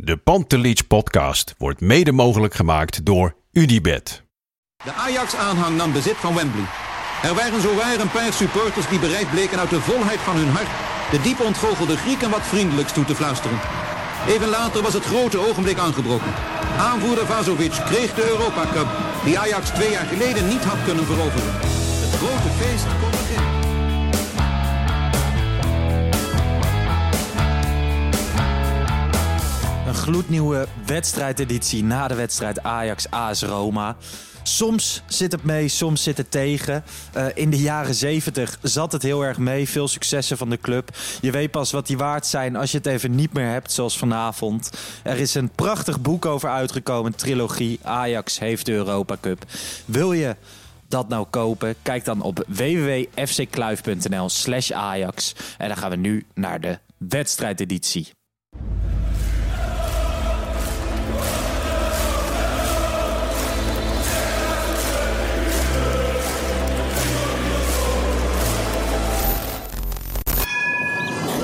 De Pantelich podcast wordt mede mogelijk gemaakt door Unibed. De Ajax-aanhang nam bezit van Wembley. Er waren zowaar een paar supporters die bereid bleken uit de volheid van hun hart de diep ontgoochelde Grieken wat vriendelijks toe te fluisteren. Even later was het grote ogenblik aangebroken. Aanvoerder Vazovic kreeg de Europa Cup, die Ajax twee jaar geleden niet had kunnen veroveren. Het grote feest kon beginnen. Gloednieuwe wedstrijdeditie na de wedstrijd Ajax-AS Roma. Soms zit het mee, soms zit het tegen. Uh, in de jaren 70 zat het heel erg mee. Veel successen van de club. Je weet pas wat die waard zijn als je het even niet meer hebt, zoals vanavond. Er is een prachtig boek over uitgekomen, trilogie. Ajax heeft de Europa Cup. Wil je dat nou kopen? Kijk dan op www.fckluif.nl slash Ajax. En dan gaan we nu naar de wedstrijdeditie.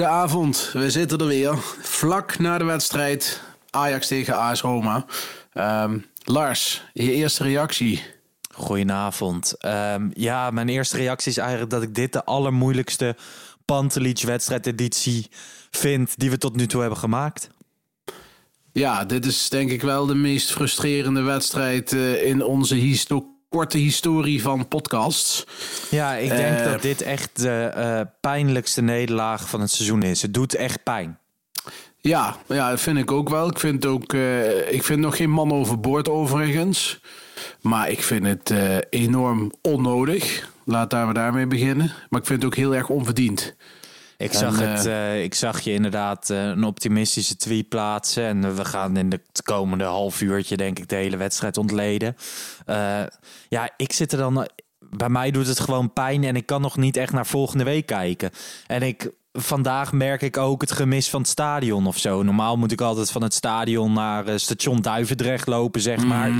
Hele goede avond. We zitten er weer. Vlak na de wedstrijd Ajax tegen AS Roma. Ehm, Lars, je eerste reactie. Goedenavond. Ehm, ja, mijn eerste reactie is eigenlijk dat ik dit de allermoeilijkste Pantelich wedstrijdeditie vind die we tot nu toe hebben gemaakt. Ja, dit is denk ik wel de meest frustrerende wedstrijd eh, in onze histo korte historie van podcasts. Ja, ik denk Eh, dat dit echt de eh, pijnlijkste nederlaag van het seizoen is. Het doet echt pijn. Ja, ja, dat vind ik ook wel. Ik vind ook, eh, ik vind nog geen man overboord overigens. Maar ik vind het enorm onnodig. Laat daar we daarmee beginnen. Maar ik vind het ook heel erg onverdiend. Ik En, zag, eh, het, eh, ik zag je inderdaad eh, een optimistische tweet plaatsen. En we gaan in de komende half uurtje, denk ik, de hele wedstrijd ontleden. Eh, ja, ik zit er dan. Bij mij doet het gewoon pijn en ik kan nog niet echt naar volgende week kijken. En ik. Vandaag merk ik ook het gemis van het stadion of zo. Normaal moet ik altijd van het stadion naar eh, station Duivendrecht lopen, zeg maar.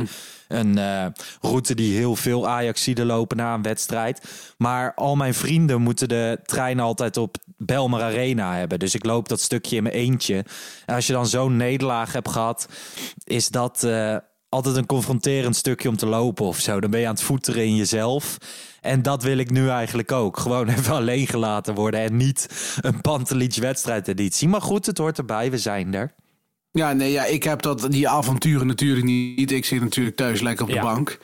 Een eh, route die heel veel Ajaxiden lopen na een wedstrijd. Maar al mijn vrienden moeten de trein altijd op Belmar Arena hebben. Dus ik loop dat stukje in mijn eentje. En als je dan zo'n nederlaag hebt gehad, is dat eh, altijd een confronterend stukje om te lopen of zo. Dan ben je aan het voeteren in jezelf. En dat wil ik nu eigenlijk ook. Gewoon even alleen gelaten worden en niet een Pantelich wedstrijdeditie. Maar goed, het hoort erbij. We zijn er. Ja, nee, ja, ik heb dat, die avonturen natuurlijk niet. Ik zit natuurlijk thuis lekker op Ja. de bank.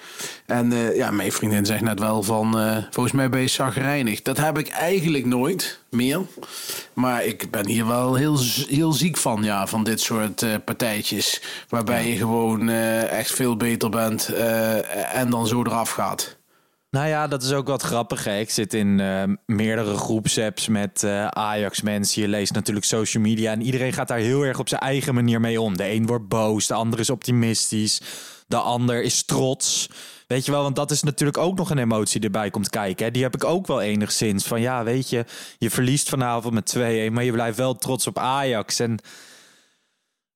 En eh, ja, mijn vriendin zegt net wel van... eh, volgens mij ben je zagrijnig. Dat heb ik eigenlijk nooit meer. Maar ik ben hier wel heel, heel ziek van, ja. Van dit soort eh, partijtjes. Waarbij je gewoon echt veel beter bent. en dan zo eraf gaat. Nou ja, dat is ook wat grappig. Hè? Ik zit in eh, meerdere groepsapps met eh, Ajax-mensen. Je leest natuurlijk social media en iedereen gaat daar heel erg op zijn eigen manier mee om. De een wordt boos, de ander is optimistisch, de ander is trots. Weet je wel, want dat is natuurlijk ook nog een emotie die erbij komt kijken. Hè? Die heb ik ook wel enigszins. Van ja, weet je, je verliest vanavond met 2-1, maar je blijft wel trots op Ajax. En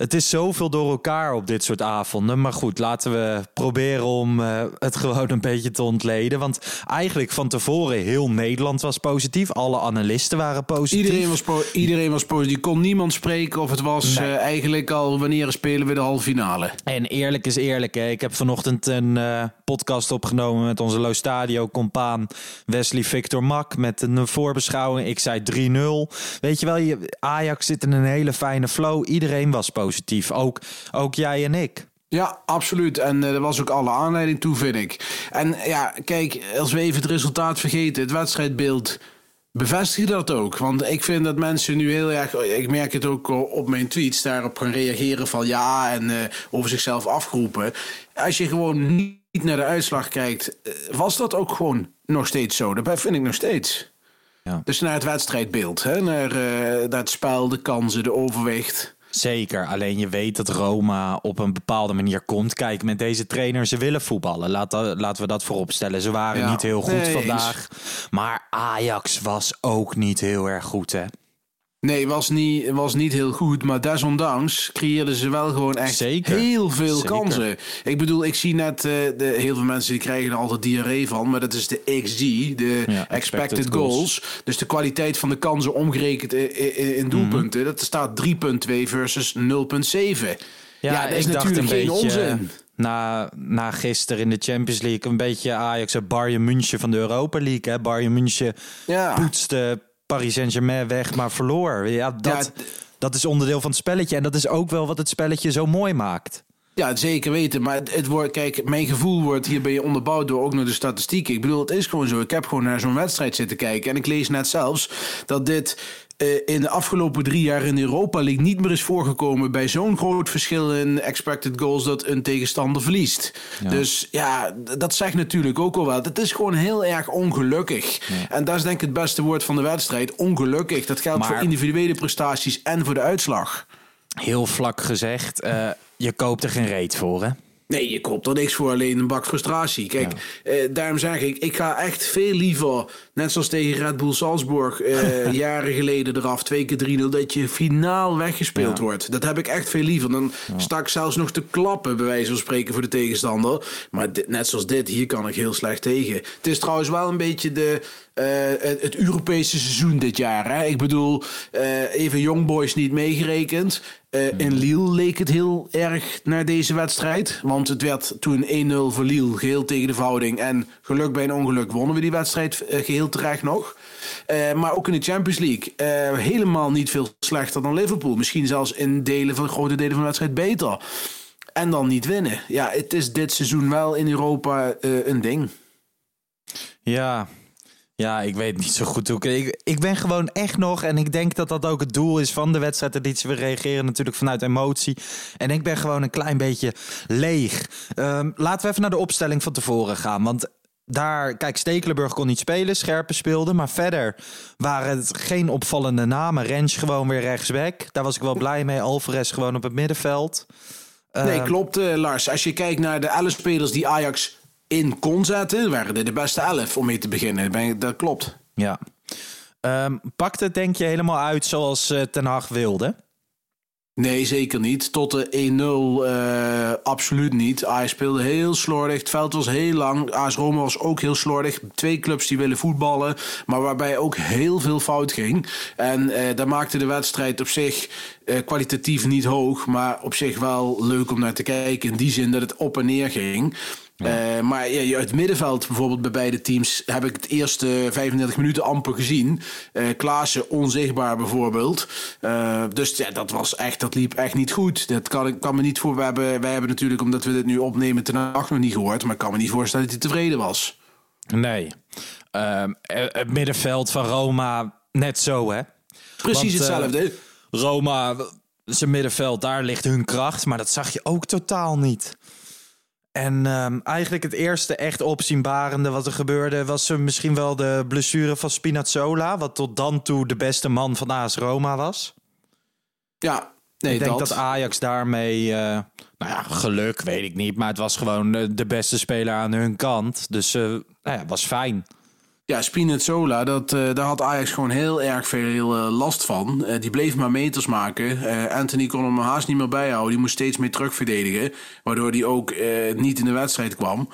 Het is zoveel door elkaar op dit soort avonden. Maar goed, laten we proberen om uh, het gewoon een beetje te ontleden. Want eigenlijk van tevoren heel Nederland was positief. Alle analisten waren positief. Iedereen was, po iedereen was positief. Kon niemand spreken of het was nee. uh, eigenlijk al wanneer spelen we de halve finale. En eerlijk is eerlijk. Hè. Ik heb vanochtend een uh, podcast opgenomen met onze Lo Stadio compaan Wesley Victor Mak. Met een voorbeschouwing. Ik zei 3-0. Weet je wel, je, Ajax zit in een hele fijne flow. Iedereen was positief positief. Ook, ook jij en ik. Ja, absoluut. En uh, er was ook alle aanleiding toe, vind ik. En ja, kijk, als we even het resultaat vergeten, het wedstrijdbeeld bevestigt dat ook. Want ik vind dat mensen nu heel erg, ik merk het ook op mijn tweets, daarop gaan reageren van ja en uh, over zichzelf afgeroepen. Als je gewoon niet naar de uitslag kijkt, was dat ook gewoon nog steeds zo. Dat vind ik nog steeds. Ja. Dus naar het wedstrijdbeeld, hè? Naar, uh, het spel, de kansen, de overwicht. Zeker, alleen je weet dat Roma op een bepaalde manier komt. Kijk, met deze trainer, ze willen voetballen. Laat dat, laten we dat voorop stellen. Ze waren ja. niet heel goed nee, vandaag. Maar Ajax was ook niet heel erg goed, hè? Nee, was niet, was niet heel goed. Maar desondanks creëerden ze wel gewoon echt Zeker. heel veel Zeker. kansen. Ik bedoel, ik zie net, uh, de, heel veel mensen die krijgen er altijd diarree van. Maar dat is de XG, de ja, expected, expected goals. goals. Dus de kwaliteit van de kansen omgerekend in, in, in doelpunten. Mm -hmm. Dat staat 3,2 versus 0,7. Ja, ja, dat is ik natuurlijk dacht een geen beetje, onzin. Na, na gisteren in de Champions League een beetje Ajax en Bayern München van de Europa League. Hè? Bayern München ja. poetste Paris Saint-Germain weg, maar verloor. Ja, dat, ja, dat is onderdeel van het spelletje. En dat is ook wel wat het spelletje zo mooi maakt. Ja, zeker weten. Maar het, het wordt, kijk, mijn gevoel wordt hierbij onderbouwd door ook nog de statistieken. Ik bedoel, het is gewoon zo. Ik heb gewoon naar zo'n wedstrijd zitten kijken. En ik lees net zelfs dat dit in de afgelopen drie jaar in Europa League niet meer is voorgekomen bij zo'n groot verschil in expected goals dat een tegenstander verliest. Ja. Dus ja, dat zegt natuurlijk ook al wel. Het is gewoon heel erg ongelukkig. Ja. En dat is denk ik het beste woord van de wedstrijd. Ongelukkig. Dat geldt Maar- voor individuele prestaties en voor de uitslag. Heel vlak gezegd, eh, je koopt er geen reet voor, hè? Nee, je koopt er niks voor, alleen een bak frustratie. Kijk, eh, daarom zeg ik, ik ga echt veel liever, net zoals tegen Red Bull Salzburg, eh, jaren geleden eraf, twee keer 3-0, dat je finaal weggespeeld Ja. wordt. Dat heb ik echt veel liever. Dan sta ik zelfs nog te klappen, bij wijze van spreken, voor de tegenstander. Maar dit- net zoals dit, hier kan ik heel slecht tegen. Het is trouwens wel een beetje de, eh, het, het Europese seizoen dit jaar. Hè? Ik bedoel, eh, even Young Boys niet meegerekend. In Lille leek het heel erg naar deze wedstrijd. Want het werd toen 1-0 voor Lille, geheel tegen de verhouding. En geluk bij een ongeluk wonnen we die wedstrijd eh, geheel terecht nog. Eh, maar ook in de Champions League eh, helemaal niet veel slechter dan Liverpool. Misschien zelfs in delen van, grote delen van de wedstrijd beter. En dan niet winnen. Ja, het is dit seizoen wel in Europa eh, een ding. Ja. Ja, ik weet niet zo goed hoe ik, ik... Ben gewoon echt nog... En ik denk dat dat ook het doel is van de wedstrijdeditie. We reageren natuurlijk vanuit emotie. En ik ben gewoon een klein beetje leeg. Ehm, laten we even naar de opstelling van tevoren gaan. Want daar... Kijk, Stekelenburg kon niet spelen. Scherpen speelde. Maar verder waren het geen opvallende namen. Rens gewoon weer rechtsback. Daar was ik wel blij mee. Alvarez gewoon op het middenveld. Nee, Ehm, klopt, eh, Lars. Als je kijkt naar de elf spelers die Ajax in kon zetten, waren dit de beste elf om mee te beginnen. Dat klopt. Ja. Pakt het denk je helemaal uit zoals eh, Ten Hag wilde? Nee, zeker niet. Tot de 1-0 eh, absoluut niet. Ajax speelde heel slordig. Het veld was heel lang. AS Roma was ook heel slordig. Twee clubs die willen voetballen, maar waarbij ook heel veel fout ging. En eh daar maakte de wedstrijd op zich eh, kwalitatief niet hoog, maar op zich wel leuk om naar te kijken. In die zin dat het op en neer ging. Eh, maar ja, het middenveld bijvoorbeeld bij beide teams heb ik het eerste 35 minuten amper gezien. Eh Klaassen onzichtbaar bijvoorbeeld. Eh, dus ja, dat was echt, dat liep echt niet goed. Dat kan ik kan me niet voor. We hebben, wij hebben natuurlijk, omdat we dit nu opnemen, ten nacht nog niet gehoord. Maar ik kan me niet voorstellen dat hij tevreden was. Nee. Het middenveld van Roma net zo, hè? Precies Want, hetzelfde. Roma, zijn middenveld, daar ligt hun kracht. Maar dat zag je ook totaal niet. En ehm, eigenlijk het eerste echt opzienbarende wat er gebeurde... was eh, misschien wel de blessure van Spinazzola... wat tot dan toe de beste man van AS Roma was. ja, nee, ik denk dat. dat, Ajax daarmee... eh, nou ja, geluk weet ik niet. Maar het was gewoon eh, de beste speler aan hun kant. Dus eh nou ja, was fijn. Ja, Spinazzola, dat, eh, daar had Ajax gewoon heel erg veel eh, last van. Eh, die bleef maar meters maken. Eh, Anthony kon hem haast niet meer bijhouden. Die moest steeds meer terugverdedigen. Waardoor hij ook eh, niet in de wedstrijd kwam.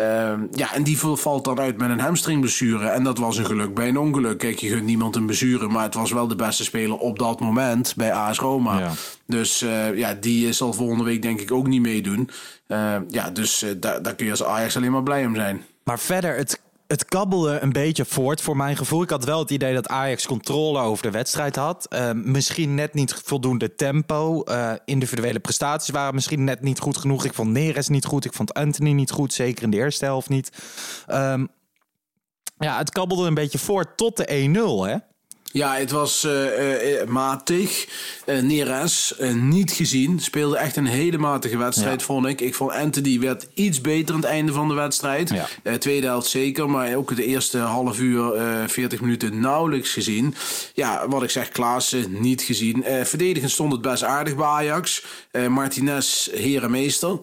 Ehm, ja, en die valt dan uit met een hamstringblessure. En dat was een geluk bij een ongeluk. Kijk, je gunt niemand een blessure. Maar het was wel de beste speler op dat moment bij AS Roma. Ja. Dus eh, ja, die zal volgende week denk ik ook niet meedoen. Eh, ja, dus eh, daar, daar kun je als Ajax alleen maar blij om zijn. Maar verder, het, het kabbelde een beetje voort voor mijn gevoel. Ik had wel het idee dat Ajax controle over de wedstrijd had. Eh, misschien net niet voldoende tempo. Eh, individuele prestaties waren misschien net niet goed genoeg. Ik vond Neres niet goed. Ik vond Anthony niet goed. Zeker in de eerste helft niet. Ehm, ja, het kabbelde een beetje voort tot de 1-0, hè? Ja, het was eh, eh, matig. Eh Neres, eh, niet gezien. Speelde echt een hele matige wedstrijd, Ja. vond ik. Ik vond Anthony werd iets beter aan het einde van de wedstrijd. Ja. Eh, tweede helft zeker, maar ook de eerste half uur, eh 40 minuten nauwelijks gezien. Ja, wat ik zeg, Klaassen niet gezien. Eh verdedigend stond het best aardig bij Ajax. Eh Martinez, herenmeester.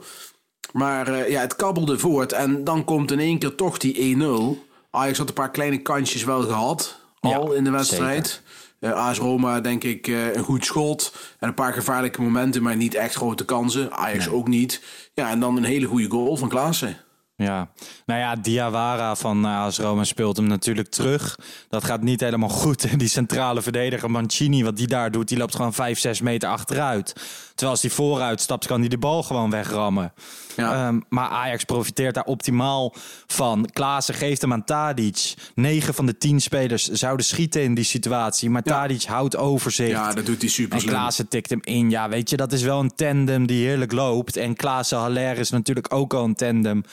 Maar eh, ja, het kabbelde voort. En dan komt in één keer toch die 1-0. Ajax had een paar kleine kansjes wel gehad. Al Ja, in de wedstrijd. Eh AS Roma, denk ik, eh, een goed schot. En een paar gevaarlijke momenten, maar niet echt grote kansen. Ajax ook niet. Ja, en dan een hele goede goal van Klaassen. Ja, nou ja, Diawara van uh, AS Roma speelt hem natuurlijk terug. Dat gaat niet helemaal goed. Die centrale verdediger Mancini, wat die daar doet, die loopt gewoon 5, 6 meter achteruit. Terwijl als hij vooruit stapt, kan hij de bal gewoon wegrammen. Ja. Ehm, maar Ajax profiteert daar optimaal van. Klaassen geeft hem aan Tadic. 9 van de 10 spelers zouden schieten in die situatie. Maar Ja. Tadic houdt overzicht. Ja, dat doet hij super En. Klaassen tikt hem in. Ja, weet je, dat is wel een tandem die heerlijk loopt. En Klaassen Haller is natuurlijk ook al een tandem.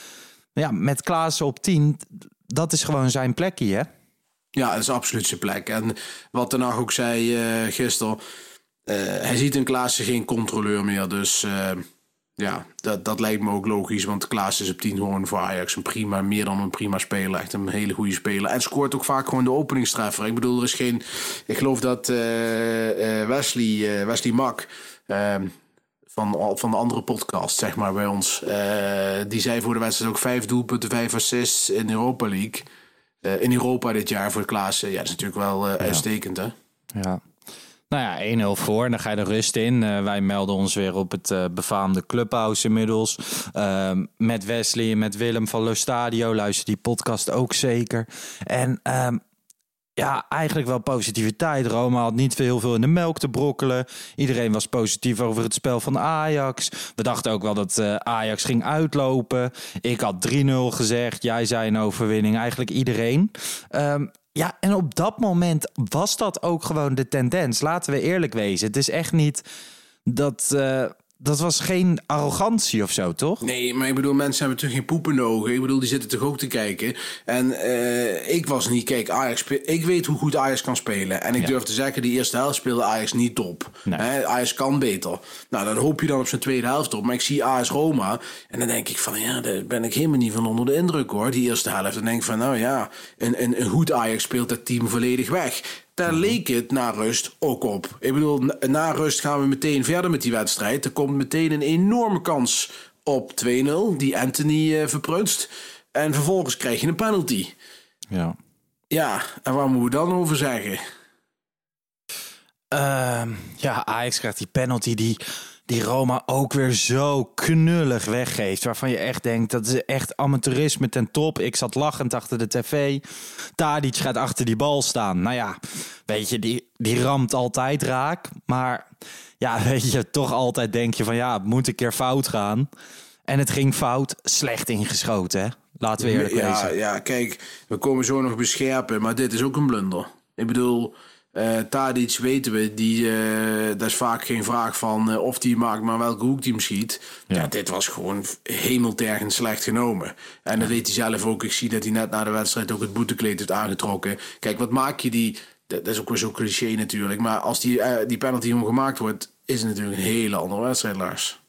Maar ja, met Klaassen op 10, dat is gewoon zijn plekje, hè? Ja, dat is absoluut zijn plek. En wat Den Haag ook zei eh gisteren... eh, hij ziet in Klaassen geen controleur meer. Dus eh, ja, dat, dat lijkt me ook logisch. Want Klaassen is op 10 gewoon voor Ajax een prima, meer dan een prima speler. Echt een hele goede speler. En scoort ook vaak gewoon de openingstreffer. Ik bedoel, er is geen... Ik geloof dat Wesley, Wesley Mak... van, van de andere podcast, zeg maar, bij ons. eh, die zei voor de wedstrijd ook vijf doelpunten, vijf assists in Europa League. Eh, in Europa dit jaar voor Klaassen. Ja, dat is natuurlijk wel eh, uitstekend, hè? Ja. Nou ja, 1-0 voor en dan ga je de rust in. Wij melden ons weer op het eh, befaamde Clubhouse inmiddels. Ehm, met Wesley en met Willem van Lo Stadio. Luister die podcast ook zeker. En ehm, ja, eigenlijk wel positiviteit. Roma had niet heel veel in de melk te brokkelen. Iedereen was positief over het spel van Ajax. We dachten ook wel dat eh, Ajax ging uitlopen. Ik had 3-0 gezegd. Jij zei een overwinning. Eigenlijk iedereen. Ehm, ja, en op dat moment was dat ook gewoon de tendens. Laten we eerlijk wezen. Het is echt niet dat. eh, dat was geen arrogantie of zo, toch? Nee, maar ik bedoel, mensen hebben toch geen poep in de ogen. Ik bedoel, die zitten toch ook te kijken. En eh, ik was niet, kijk, Ajax, ik weet hoe goed Ajax kan spelen. En ik Ja. durf te zeggen, die eerste helft speelde Ajax niet top. Nee. Ajax kan beter. Nou, dan hoop je dan op zijn tweede helft op. Maar ik zie AS Roma en dan denk ik van, ja, daar ben ik helemaal niet van onder de indruk hoor. Die eerste helft. Dan denk ik van, nou ja, een, een, een goed Ajax speelt dat team volledig weg. Daar leek het na rust ook op. Ik bedoel, na, na rust gaan we meteen verder met die wedstrijd. Er komt meteen een enorme kans op 2-0, die Anthony verprutst. En vervolgens krijg je een penalty. Ja. Ja, en waar moeten we dan over zeggen? Ehm, ja, Ajax krijgt die penalty die, die Roma ook weer zo knullig weggeeft. Waarvan je echt denkt, dat is echt amateurisme ten top. Ik zat lachend achter de tv. Tadic gaat achter die bal staan. Nou ja, weet je, die, die ramt altijd raak. Maar ja, weet je, toch altijd denk je van ja, het moet een keer fout gaan. En het ging fout, slecht ingeschoten hè. Laten we eerlijk ja, ja, kijk, we komen zo nog bescherpen, maar dit is ook een blunder. Ik bedoel, eh Tadic weten we, die, eh dat is vaak geen vraag van eh, of die maakt, maar welke hoek die hem schiet. Ja. Ja. dit was gewoon hemeltergend slecht genomen. En dat weet hij zelf ook. Ik zie dat hij net na de wedstrijd ook het boetekleed heeft aangetrokken. Kijk, wat maak je die... Dat is ook weer zo'n cliché natuurlijk. Maar als die, die penalty gemaakt wordt, is het natuurlijk een hele andere wedstrijd, Lars.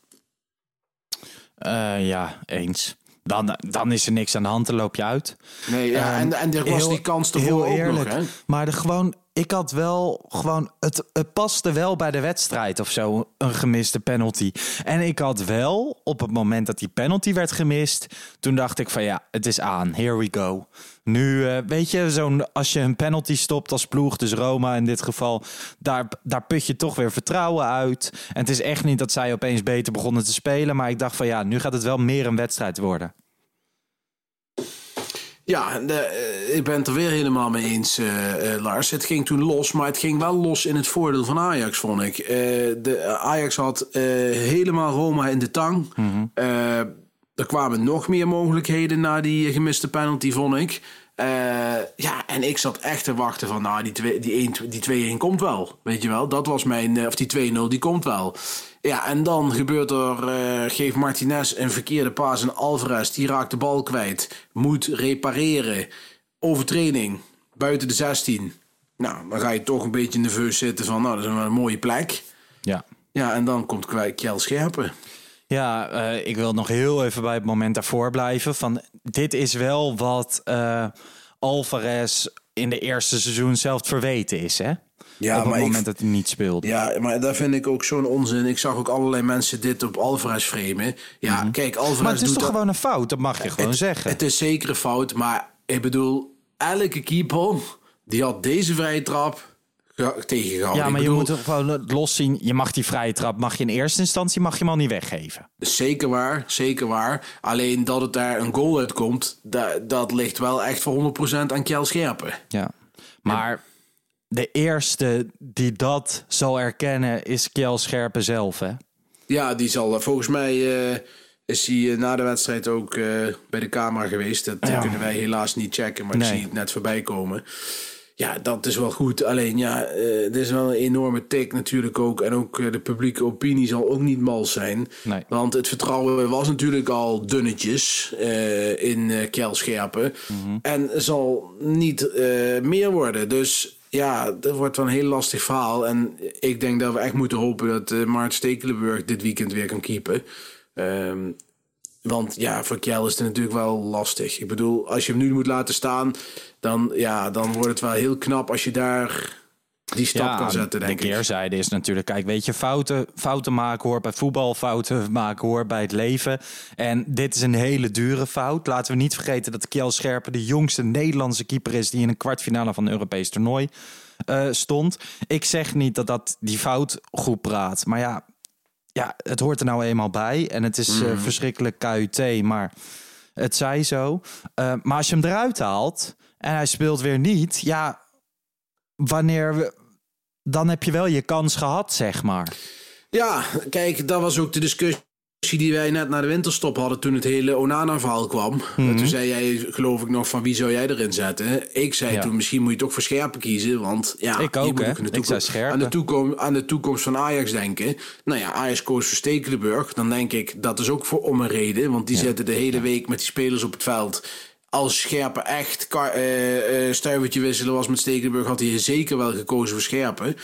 Ja, eens. Dan, dan is er niks aan de hand, dan loop je uit. Nee, ja, Ehm, en, en er was heel- die kans heel ervoor ook eerlijk. nog, hè? Maar de, gewoon ik had wel gewoon. Het, paste wel bij de wedstrijd of zo. Een gemiste penalty. En ik had wel op het moment dat die penalty werd gemist. Toen dacht ik van ja, het is aan. Here we go. Nu, eh, weet je, zo'n, als je een penalty stopt als ploeg, dus Roma in dit geval, daar, daar put je toch weer vertrouwen uit. En het is echt niet dat zij opeens beter begonnen te spelen, maar ik dacht van ja, nu gaat het wel meer een wedstrijd worden. Ja, de, eh, ik ben het er weer helemaal mee eens, eh, eh, Lars. Het ging toen los, maar het ging wel los in het voordeel van Ajax, vond ik. De, Ajax had helemaal Roma in de tang. Eh, er kwamen nog meer mogelijkheden na die gemiste penalty, vond ik. Ja, en ik zat echt te wachten van, nou, die 2-1 die 1 die 2-1 komt wel. Weet je wel, dat was mijn, of die 2-0, die komt wel. Ja, en dan gebeurt er, eh, geeft Martinez een verkeerde paas en Alvarez, die raakt de bal kwijt. Moet repareren. Overtraining, buiten de 16. Nou, dan ga je toch een beetje nerveus zitten van, nou, dat is een mooie plek. Ja. Ja, en dan komt Kjell Scherpen. Ja, eh, ik wil nog heel even bij het moment daarvoor blijven. Van, dit is wel wat eh, Alvarez in de eerste seizoen zelf verweten is, hè? Ja, op het ik- moment dat hij niet speelde. Ja, maar daar vind ik ook zo'n onzin. Ik zag ook allerlei mensen dit op Alvarez framen. Ja, kijk, Alvarez Mhm. maar het is toch dat- gewoon een fout, dat mag je gewoon het, zeggen. Het is zeker een fout, maar ik bedoel, elke keeper die had deze vrije trap ge- tegengehouden. ja, maar je moet gewoon los zien. Je mag die vrije trap, mag je in eerste instantie mag je hem al niet weggeven. Zeker waar, zeker waar. Alleen dat het daar een goal uitkomt, da- dat ligt wel echt voor 100% aan Kjell Scherpen. Ja. Maar de eerste die dat zal erkennen is Kjell Scherpen zelf, hè? Ja, die zal eh, volgens mij eh, is hij eh, na de wedstrijd ook bij de camera geweest. Dat Ja. kunnen wij helaas niet checken, maar Nee. ik zie het net voorbij komen. Ja, dat is wel goed. Alleen ja, dit is wel een enorme tik natuurlijk ook. En ook de publieke opinie zal ook niet mals zijn. Nee. Want het vertrouwen was natuurlijk al dunnetjes in eh Kjell Scherpen. Mhm. En zal niet meer worden. Dus ja, dat wordt wel een heel lastig verhaal. En ik denk dat we echt moeten hopen dat eh Maart Stekelenburg dit weekend weer kan keepen. Ehm, want ja, voor Kjell is het natuurlijk wel lastig. Ik bedoel, als je hem nu moet laten staan, dan, ja, dan wordt het wel heel knap als je daar die stap kan zetten, denk de ik. keerzijde is natuurlijk, kijk, weet je, fouten, fouten maken hoort bij voetbal, fouten maken hoort bij het leven. En dit is een hele dure fout. Laten we niet vergeten dat Kjell Scherpen de jongste Nederlandse keeper is die in een kwartfinale van een Europees toernooi eh, stond. Ik zeg niet dat dat die fout goed praat, maar ja, ja, het hoort er nou eenmaal bij. En het is eh, verschrikkelijk KUT, maar het zij zo. Eh, maar als je hem eruit haalt en hij speelt weer niet, ja, wanneer we, dan heb je wel je kans gehad, zeg maar. Ja, kijk, dat was ook de discussie die wij net na de winterstop hadden toen het hele Onana-verhaal kwam. Mhm. Toen zei jij, geloof ik nog, van wie zou jij erin zetten? Ik zei Ja. toen, misschien moet je toch voor Scherpen kiezen, want ja, Ik je ook, moet de toekomst- Scherpen. Aan de, toekomst, aan de toekomst van Ajax denken. Nou ja, Ajax koos voor Stekelenburg. Dan denk ik, dat is ook voor om een reden, want die zitten de hele week met die spelers op het veld. Als Scherpen echt eh, eh, stuivertje wisselen was met Stekelenburg, had hij zeker wel gekozen voor Scherpen.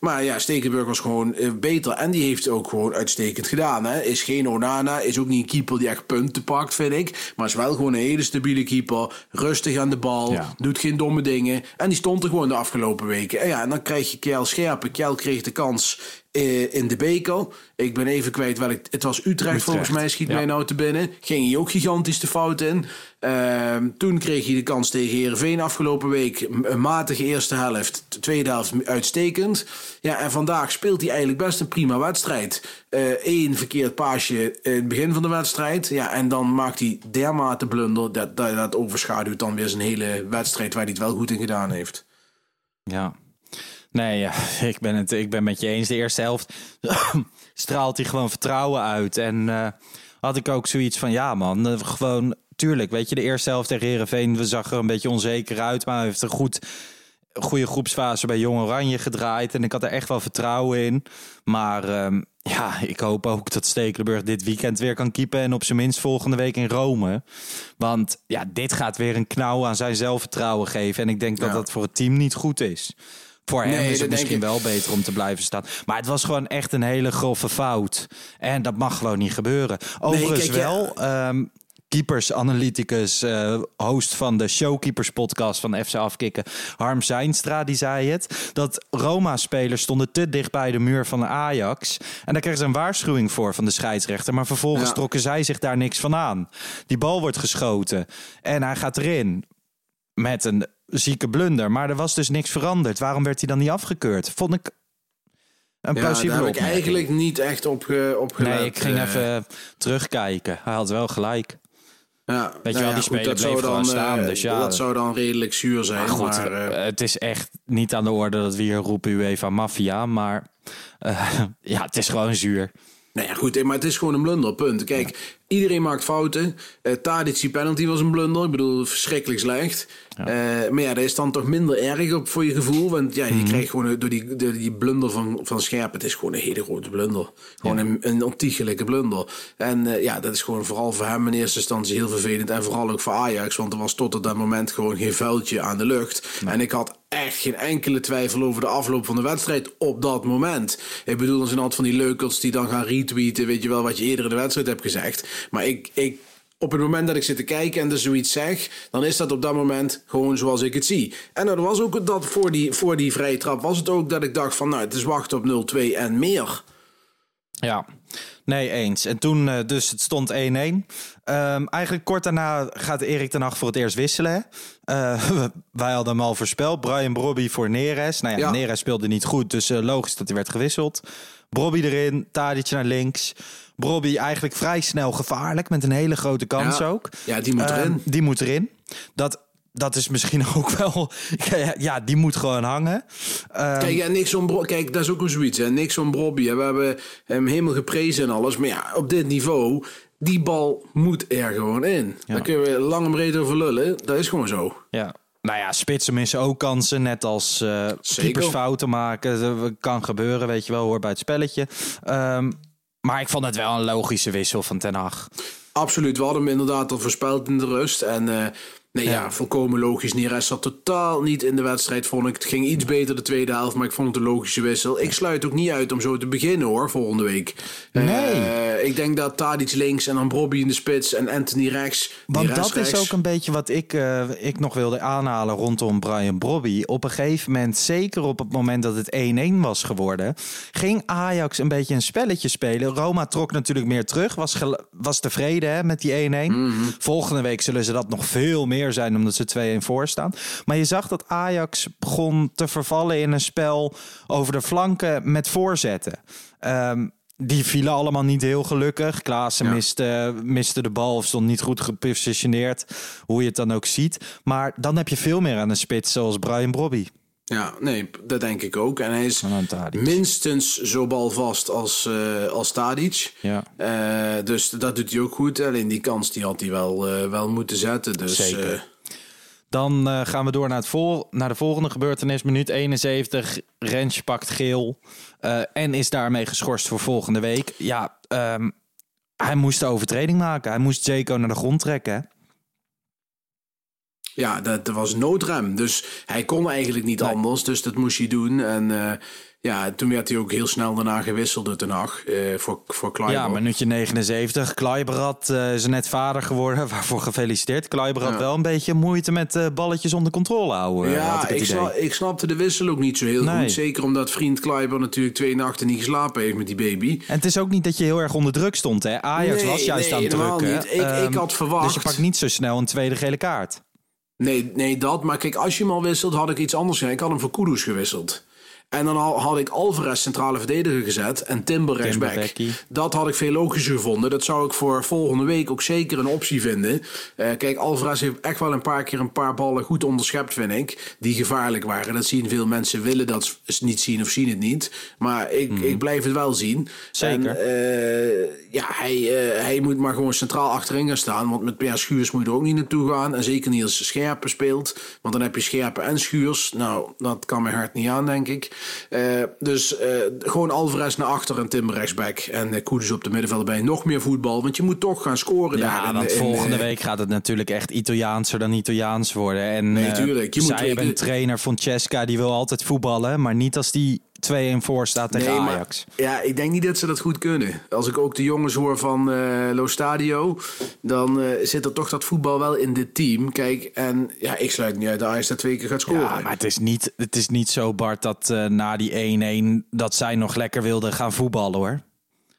Maar ja, Stekelenburg was gewoon eh, beter. En die heeft ook gewoon uitstekend gedaan. Hè? Is geen Onana, is ook niet een keeper die echt punten pakt, vind ik. Maar is wel gewoon een hele stabiele keeper. Rustig aan de bal, Ja. doet geen domme dingen. En die stond er gewoon de afgelopen weken. En ja, en dan krijg je Kjell Scherpen. Kjell kreeg de kans eh, in de beker. Ik ben even kwijt welk... Het was Utrecht, volgens mij, schiet ja. mij nou te binnen. Ging hij ook gigantisch de fout in. Ehm, toen kreeg hij de kans tegen Heerenveen afgelopen week. Een matige eerste helft. De tweede helft uitstekend. Ja, en vandaag speelt hij eigenlijk best een prima wedstrijd. Eén verkeerd paasje in het begin van de wedstrijd. Ja, en dan maakt hij dermate blunder. Dat, dat, dat overschaduwt dan weer zijn hele wedstrijd waar hij het wel goed in gedaan heeft. Ja. Nee, ja, ik, ben het, ik ben met je eens. De eerste helft straalt hij gewoon vertrouwen uit. En eh, had ik ook zoiets van, ja man, eh, gewoon... Tuurlijk, weet je, de eerste helft tegen Heerenveen... we zag er een beetje onzeker uit, maar hij heeft een goed... Goede groepsfase bij Jong Oranje gedraaid. En ik had er echt wel vertrouwen in. Maar ehm, ja, ik hoop ook dat Stekelenburg dit weekend weer kan keepen. En op zijn minst volgende week in Rome. Want ja, dit gaat weer een knauw aan zijn zelfvertrouwen geven. En ik denk dat dat voor het team niet goed is. Voor hem Nee, is het misschien ik. wel beter om te blijven staan. Maar het was gewoon echt een hele grove fout. En dat mag gewoon niet gebeuren. Overigens kijk, ja. wel, ehm, keepers-analyticus, eh, host van de Showkeepers podcast van FC Afkikken, Harm Zijnstra, die zei het. Dat Roma-spelers stonden te dicht bij de muur van de Ajax. En daar kregen ze een waarschuwing voor van de scheidsrechter. Maar vervolgens Ja. trokken zij zich daar niks van aan. Die bal wordt geschoten en hij gaat erin met een zieke blunder. Maar er was dus niks veranderd. Waarom werd hij dan niet afgekeurd? Vond ik een Ja, plausibele daar heb ik eigenlijk niet echt op, gelet. Nee, ik ging eh. even terugkijken. Hij had wel gelijk. Ja, je nou wel, die speler bleef gewoon dan, staan, eh, dus ja. Dat zou dan redelijk zuur zijn. Maar goed, maar, eh, het is echt niet aan de orde dat we hier roepen UEFA Mafia. Maar ja, het is gewoon zuur. Nou ja, goed, maar het is gewoon een blunder, punt. Kijk, iedereen maakt fouten. Uh, Tadic, die penalty was een blunder. Ik bedoel, verschrikkelijk slecht. Eh, maar ja, dat is dan toch minder erg op voor je gevoel. Want ja, je Mhm. krijgt gewoon door die, door die blunder van, van Scherp... het is gewoon een hele grote blunder. Gewoon een, een ontiegelijke blunder. En eh, ja, dat is gewoon vooral voor hem in eerste instantie heel vervelend. En vooral ook voor Ajax. Want er was tot op dat moment gewoon geen vuiltje aan de lucht. En ik had echt geen enkele twijfel over de afloop van de wedstrijd op dat moment. Ik bedoel, er zijn altijd van die leukels die dan gaan retweeten... weet je wel, wat je eerder in de wedstrijd hebt gezegd. Maar ik... ik op het moment dat ik zit te kijken en er zoiets zeg, dan is dat op dat moment gewoon zoals ik het zie. En er was ook dat voor die, voor die vrije trap, was het ook dat ik dacht van, nou, het is wachten op 0-2 en meer. Ja, nee, eens. En toen uh, dus het stond 1-1. Um, eigenlijk kort daarna gaat Erik ten Hag voor het eerst wisselen. Uh, wij hadden hem al voorspeld. Brian Brobby voor Neres. Nou ja, ja. Neres speelde niet goed, dus uh, logisch dat hij werd gewisseld. Brobby erin, Tadic naar links. Brobby eigenlijk vrij snel gevaarlijk met een hele grote kans ja. ook. Ja, die moet erin. Uh, die moet erin. Dat, dat is misschien ook wel. Ja, die moet gewoon hangen. Um, Kijk, ja, niks om Bro Kijk, dat is ook een zoiets. Hè. Niks om Brobby. We hebben hem helemaal geprezen en alles. Maar ja, op dit niveau. Die bal moet er gewoon in. Ja. Daar kunnen we lang en breed over lullen. Dat is gewoon zo. Ja. Nou ja, spitsen missen ook kansen. Net als uh, keepers fouten maken. Dat kan gebeuren, weet je wel, hoor bij het spelletje. Um, maar ik vond het wel een logische wissel van Ten Hag. Absoluut, we hadden hem inderdaad al voorspeld in de rust. En uh, nee, ja. ja. volkomen logisch. Neres zat totaal niet in de wedstrijd, vond ik. Het ging iets beter de tweede helft, maar ik vond het een logische wissel. Ik sluit ook niet uit om zo te beginnen hoor, volgende week. Nee. Uh, ik denk dat Tadic links en dan Bobby in de spits en Anthony rechts. Want dat rechts. is ook een beetje wat ik, uh, ik nog wilde aanhalen rondom Brian Brobby. Op een gegeven moment, zeker op het moment dat het 1-1 was geworden, ging Ajax een beetje een spelletje spelen. Roma trok natuurlijk meer terug, was, was tevreden hè, met die 1-1. Mm -hmm. Volgende week zullen ze dat nog veel meer zijn, omdat ze 2-1 voor staan. Maar je zag dat Ajax begon te vervallen in een spel over de flanken met voorzetten. Um, die vielen allemaal niet heel gelukkig. Klaassen ja. miste, miste de bal of stond niet goed gepositioneerd. Hoe je het dan ook ziet. Maar dan heb je veel meer aan een spits zoals Brian Brobby. Ja, nee, dat denk ik ook. En hij is minstens zo balvast als, uh, als Tadic. Ja. Uh, dus dat doet hij ook goed. Alleen die kans die had hij wel, uh, wel moeten zetten. Dus, Zeker. Dan gaan we door naar, het vol naar de volgende gebeurtenis. Minuut 71. Rens pakt geel. En is daarmee geschorst voor volgende week. Ja, um, hij moest de overtreding maken. Hij moest Jaco naar de grond trekken. Ja, dat, dat was noodrem. Dus hij kon eigenlijk niet nee. anders. Dus dat moest hij doen. En uh, ja, toen werd hij ook heel snel daarna gewisseld door Den Haag uh, voor, voor Kleiber. Ja, minuutje 79. Kleiberat uh, is net vader geworden. Waarvoor gefeliciteerd. Kleiberat ja. wel een beetje moeite met uh, balletjes onder controle houden. Ja, ik, ik, snap, ik, snapte de wissel ook niet zo heel nee. goed. Zeker omdat vriend Kleiber natuurlijk twee nachten niet geslapen heeft met die baby. En het is ook niet dat je heel erg onder druk stond. Hè? Ajax nee, was juist nee, aan het drukken. Niet. Ik, um, ik had verwacht... Dus je pakt niet zo snel een tweede gele kaart. Nee, nee, dat. Maar kijk, als je hem al wisselt, had ik iets anders gedaan. Ik had hem voor Kudus gewisseld. En dan had ik Alvarez centrale verdediger gezet en Timber rechtsback. Dat had ik veel logischer gevonden. Dat zou ik voor volgende week ook zeker een optie vinden. Uh, kijk, Alvarez heeft echt wel een paar keer een paar ballen goed onderschept, vind ik. Die gevaarlijk waren. Dat zien veel mensen, willen dat niet zien of zien het niet. Maar ik, mm. ik blijf het wel zien. Zeker. En, uh, ja, hij, uh, hij moet maar gewoon centraal achterin gaan staan. Want met Pierre Schuurs moet je er ook niet naartoe gaan. En zeker niet als Scherpen speelt. Want dan heb je Scherpen en Schuurs. Nou, dat kan mijn hart niet aan, denk ik. Uh, dus uh, gewoon Alvarez naar achter en Tim rechtsback. En uh, Koeders op de middenveld bij nog meer voetbal. Want je moet toch gaan scoren ja, daar. want in, volgende in, week gaat het natuurlijk echt Italiaanser dan Italiaans worden. En nee, tuurlijk. Je zij moet hebben een trainer, Francesca, die wil altijd voetballen. Maar niet als die 2-1 voor staat tegen Nee, maar- Ajax. ja, ik denk niet dat ze dat goed kunnen. Als ik ook de jongens hoor van eh Lo Stadio, dan eh, zit er toch dat voetbal wel in dit team. Kijk, en ja, ik sluit niet uit dat Ajax daar twee keer gaat scoren. Ja, maar het is niet, het is niet zo, Bart, dat eh, na die 1-1 dat zij nog lekker wilden gaan voetballen hoor.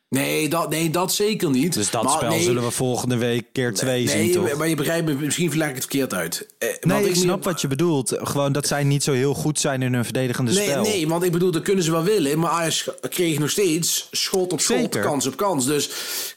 Nee, dat, nee, dat zeker niet. Dus dat Maar spel nee, zullen we volgende week keer twee zien, Nee, toch? maar je begrijpt me, misschien verleg ik het verkeerd uit. Eh, Nee, ik niet- snap wat je bedoelt. Gewoon dat zij niet zo heel goed zijn in hun verdedigende Nee, spel. nee, want ik bedoel, dat kunnen ze wel willen. Maar Ajax kreeg nog steeds schot op schot, Zeker. kans op kans. Dus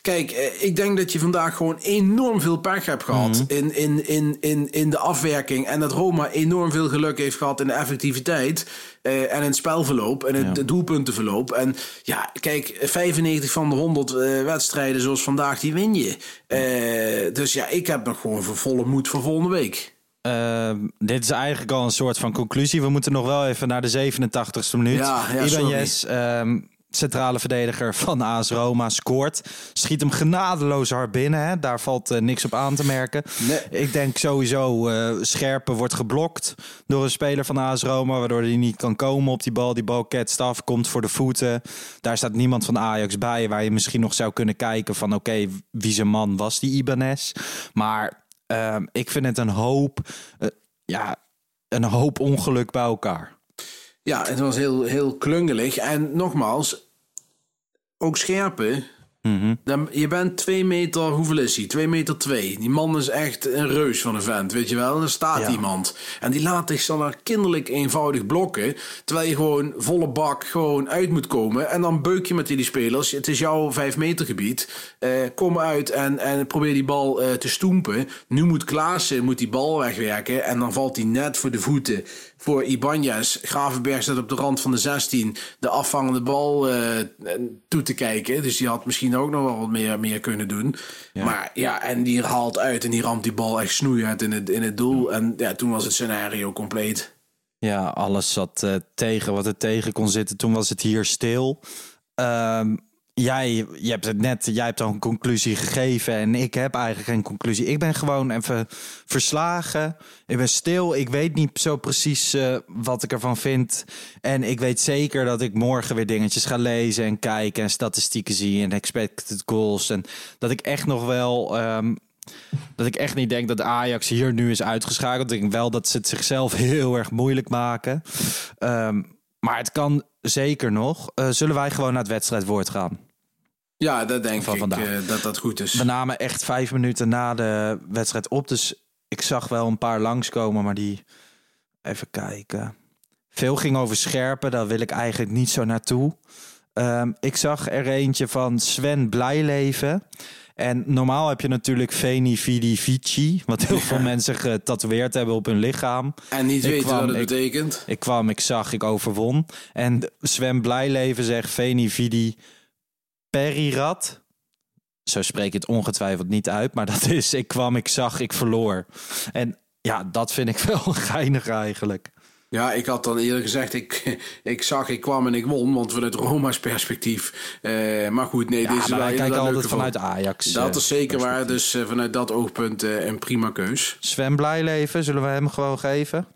kijk, eh, ik denk dat je vandaag gewoon enorm veel pech hebt gehad Mhm. in, in, in, in, in de afwerking. En dat Roma enorm veel geluk heeft gehad in de effectiviteit. Eh, en in het spelverloop en het Ja. doelpuntenverloop. En ja, kijk, 95 van de 100 eh, wedstrijden zoals vandaag, die win je. Eh, dus ja, ik heb nog gewoon voor volle moed voor volgende week. Ehm, dit is eigenlijk al een soort van conclusie. We moeten nog wel even naar de 87ste minuut. Ja, ja, Ibanez, centrale verdediger van AS Roma, scoort. Schiet hem genadeloos hard binnen. Hè? Daar valt eh, niks op aan te merken. Nee. Ik denk sowieso, eh Scherpen wordt geblokt door een speler van AS Roma... waardoor hij niet kan komen op die bal. Die bal ketst af, komt voor de voeten. Daar staat niemand van Ajax bij... waar je misschien nog zou kunnen kijken van... oké, wie zijn man was die Ibanez? Maar Ehm, ik vind het een hoop, eh, ja, een hoop ongeluk bij elkaar. Ja, het was heel, heel klungelig. En nogmaals, ook scherpen. Dan, je bent twee meter, hoeveel is hij? Twee meter twee. Die man is echt een reus van een vent, weet je wel. Er staat Ja. iemand. En die laat zich dan maar kinderlijk eenvoudig blokken. Terwijl je gewoon volle bak gewoon uit moet komen. En dan beuk je met die spelers. Het is jouw vijf meter gebied. Eh, kom uit en, en probeer die bal eh, te stoempen. Nu moet Klaassen moet die bal wegwerken. En dan valt hij net voor de voeten voor Ibanez. Gravenberg staat op de rand van de 16 de afvangende bal eh, toe te kijken. Dus die had misschien ook nog wel wat meer, meer kunnen doen. Maar ja, en die haalt uit en die ramt die bal echt snoeihard in het, in het doel. En ja, toen was het scenario compleet. Ja, alles zat eh, tegen wat er tegen kon zitten. Toen was het hier stil. Ehm, jij, je hebt het net, jij hebt al een conclusie gegeven en ik heb eigenlijk geen conclusie. Ik ben gewoon even verslagen. Ik ben stil. Ik weet niet zo precies eh, wat ik ervan vind. En ik weet zeker dat ik morgen weer dingetjes ga lezen en kijken en statistieken zie en expected goals. En dat ik echt nog wel. ehm, dat ik echt niet denk dat Ajax hier nu is uitgeschakeld. Ik denk wel dat ze het zichzelf heel erg moeilijk maken. Ehm, maar het kan zeker nog. Eh, zullen wij gewoon naar het wedstrijdwoord gaan? Ja, dat denk Van ik vandaag. eh, dat dat goed is. We namen echt vijf minuten na de wedstrijd op. Dus ik zag wel een paar langskomen, maar die... Even kijken. Veel ging over scherpen. Daar wil ik eigenlijk niet zo naartoe. Ehm, ik zag er eentje van Sven Blijleven. En normaal heb je natuurlijk Veni Vidi Vici. Wat heel veel mensen getatoeëerd hebben op hun lichaam. En niet Ik weten kwam- wat het ik- betekent. Ik kwam, ik zag, ik overwon. En Sven Blijleven zegt Veni Vidi Perirat. Zo spreek je het ongetwijfeld niet uit. Maar dat is, ik kwam, ik zag, ik verloor. En ja, dat vind ik wel geinig eigenlijk. Ja, ik had dan eerlijk gezegd, ik, ik zag, ik kwam en ik won. Want vanuit Roma's perspectief. eh, maar goed, nee, Ja, maar wel wij kijken inderdaad altijd vanuit Ajax. Dat eh, is zeker waar. Dus eh, vanuit dat oogpunt een prima keus. Sven Blijleven, zullen we hem gewoon geven?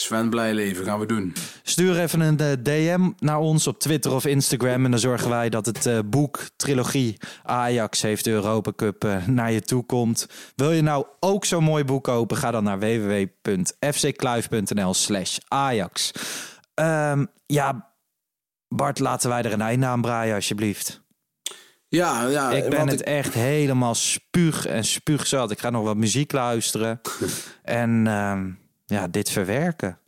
Sven Blijleven gaan we doen. Stuur even een eh, DM naar ons op Twitter of Instagram. En dan zorgen wij dat het eh, boek, trilogie Ajax heeft de Europa Cup eh, naar je toe komt. Wil je nou ook zo'n mooi boek kopen? Ga dan naar www.fckluif.nl slash Ajax. Ehm, ja, Bart, laten wij er een einde aan braaien alsjeblieft. Ja, ja. ik ben het echt helemaal spuug en spuugzat. Ik ga nog wat muziek luisteren. en ehm, ja, dit verwerken.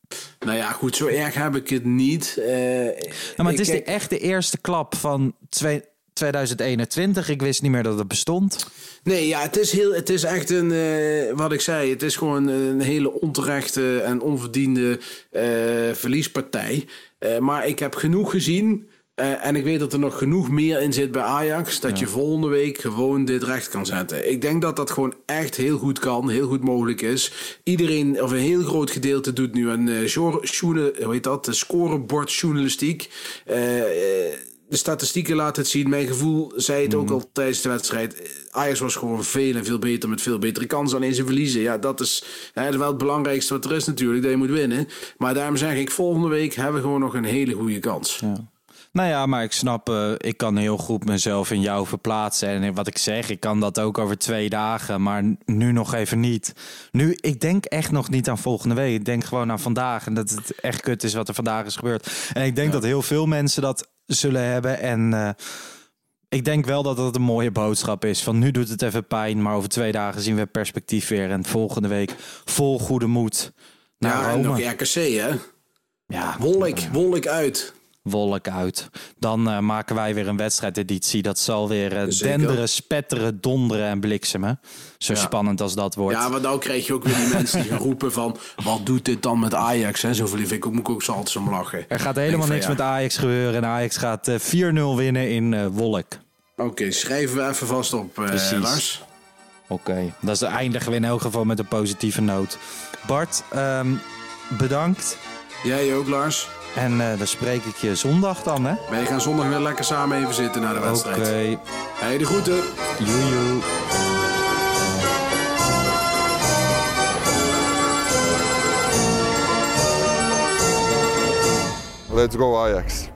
Nou ja, goed, zo erg heb ik het niet. Eh, Nou, maar het is de, echt de eerste klap van twee- 2021. Ik wist niet meer dat het bestond. Nee, ja, het is, heel, het is echt een, eh, wat ik zei, het is gewoon een hele onterechte en onverdiende eh, verliespartij. Maar ik heb genoeg gezien. Eh, en ik weet dat er nog genoeg meer in zit bij Ajax. Dat je volgende week gewoon dit recht kan zetten. Ik denk dat dat gewoon echt heel goed kan. Heel goed mogelijk is. Iedereen, of een heel groot gedeelte, doet nu een journa- hoe heet dat? De scorebordjournalistiek. Eh, eh, de statistieken laten het zien. Mijn gevoel zei het ook Mhm. al tijdens de wedstrijd. Ajax was gewoon veel en veel beter met veel betere kansen. Alleen ze verliezen. Ja, dat is hè, wel het belangrijkste wat er is natuurlijk. Dat je moet winnen. Maar daarom zeg ik, volgende week hebben we gewoon nog een hele goede kans. Nou ja, maar ik snap, eh, ik kan heel goed mezelf in jou verplaatsen. En wat ik zeg, ik kan dat ook over twee dagen, maar nu nog even niet. Nu, ik denk echt nog niet aan volgende week. Ik denk gewoon aan vandaag en dat het echt kut is wat er vandaag is gebeurd. En ik denk dat heel veel mensen dat zullen hebben. En eh, ik denk wel dat het een mooie boodschap is. Van nu doet het even pijn, maar over twee dagen zien we perspectief weer. En volgende week vol goede moed naar ja, en nog Rome. RKC hè. Ja, Wolk, Wolk uit. Wolk uit. Dan eh, maken wij weer een wedstrijdeditie. Dat zal weer eh, denderen, spetteren, donderen en bliksemen. Zo Ja. spannend als dat wordt. Ja, maar nou krijg je ook weer die mensen die gaan roepen van... wat doet dit dan met Ajax? Hè? Zoveel vind ik ook, moet ik ook zo altijd om lachen. er gaat helemaal niks van, met ja. Ajax gebeuren. En Ajax gaat eh, 4-0 winnen in Wolk. Oké, schrijven we even vast op. Lars. Oké, dat is eindigen we in elk geval met een positieve noot. Bart, ehm, bedankt. Jij ook, Lars. En eh, dan spreek ik je zondag dan, hè? Wij gaan zondag weer lekker samen even zitten naar de Oké, wedstrijd. Hey, de groeten. joejoe. Let's go Ajax.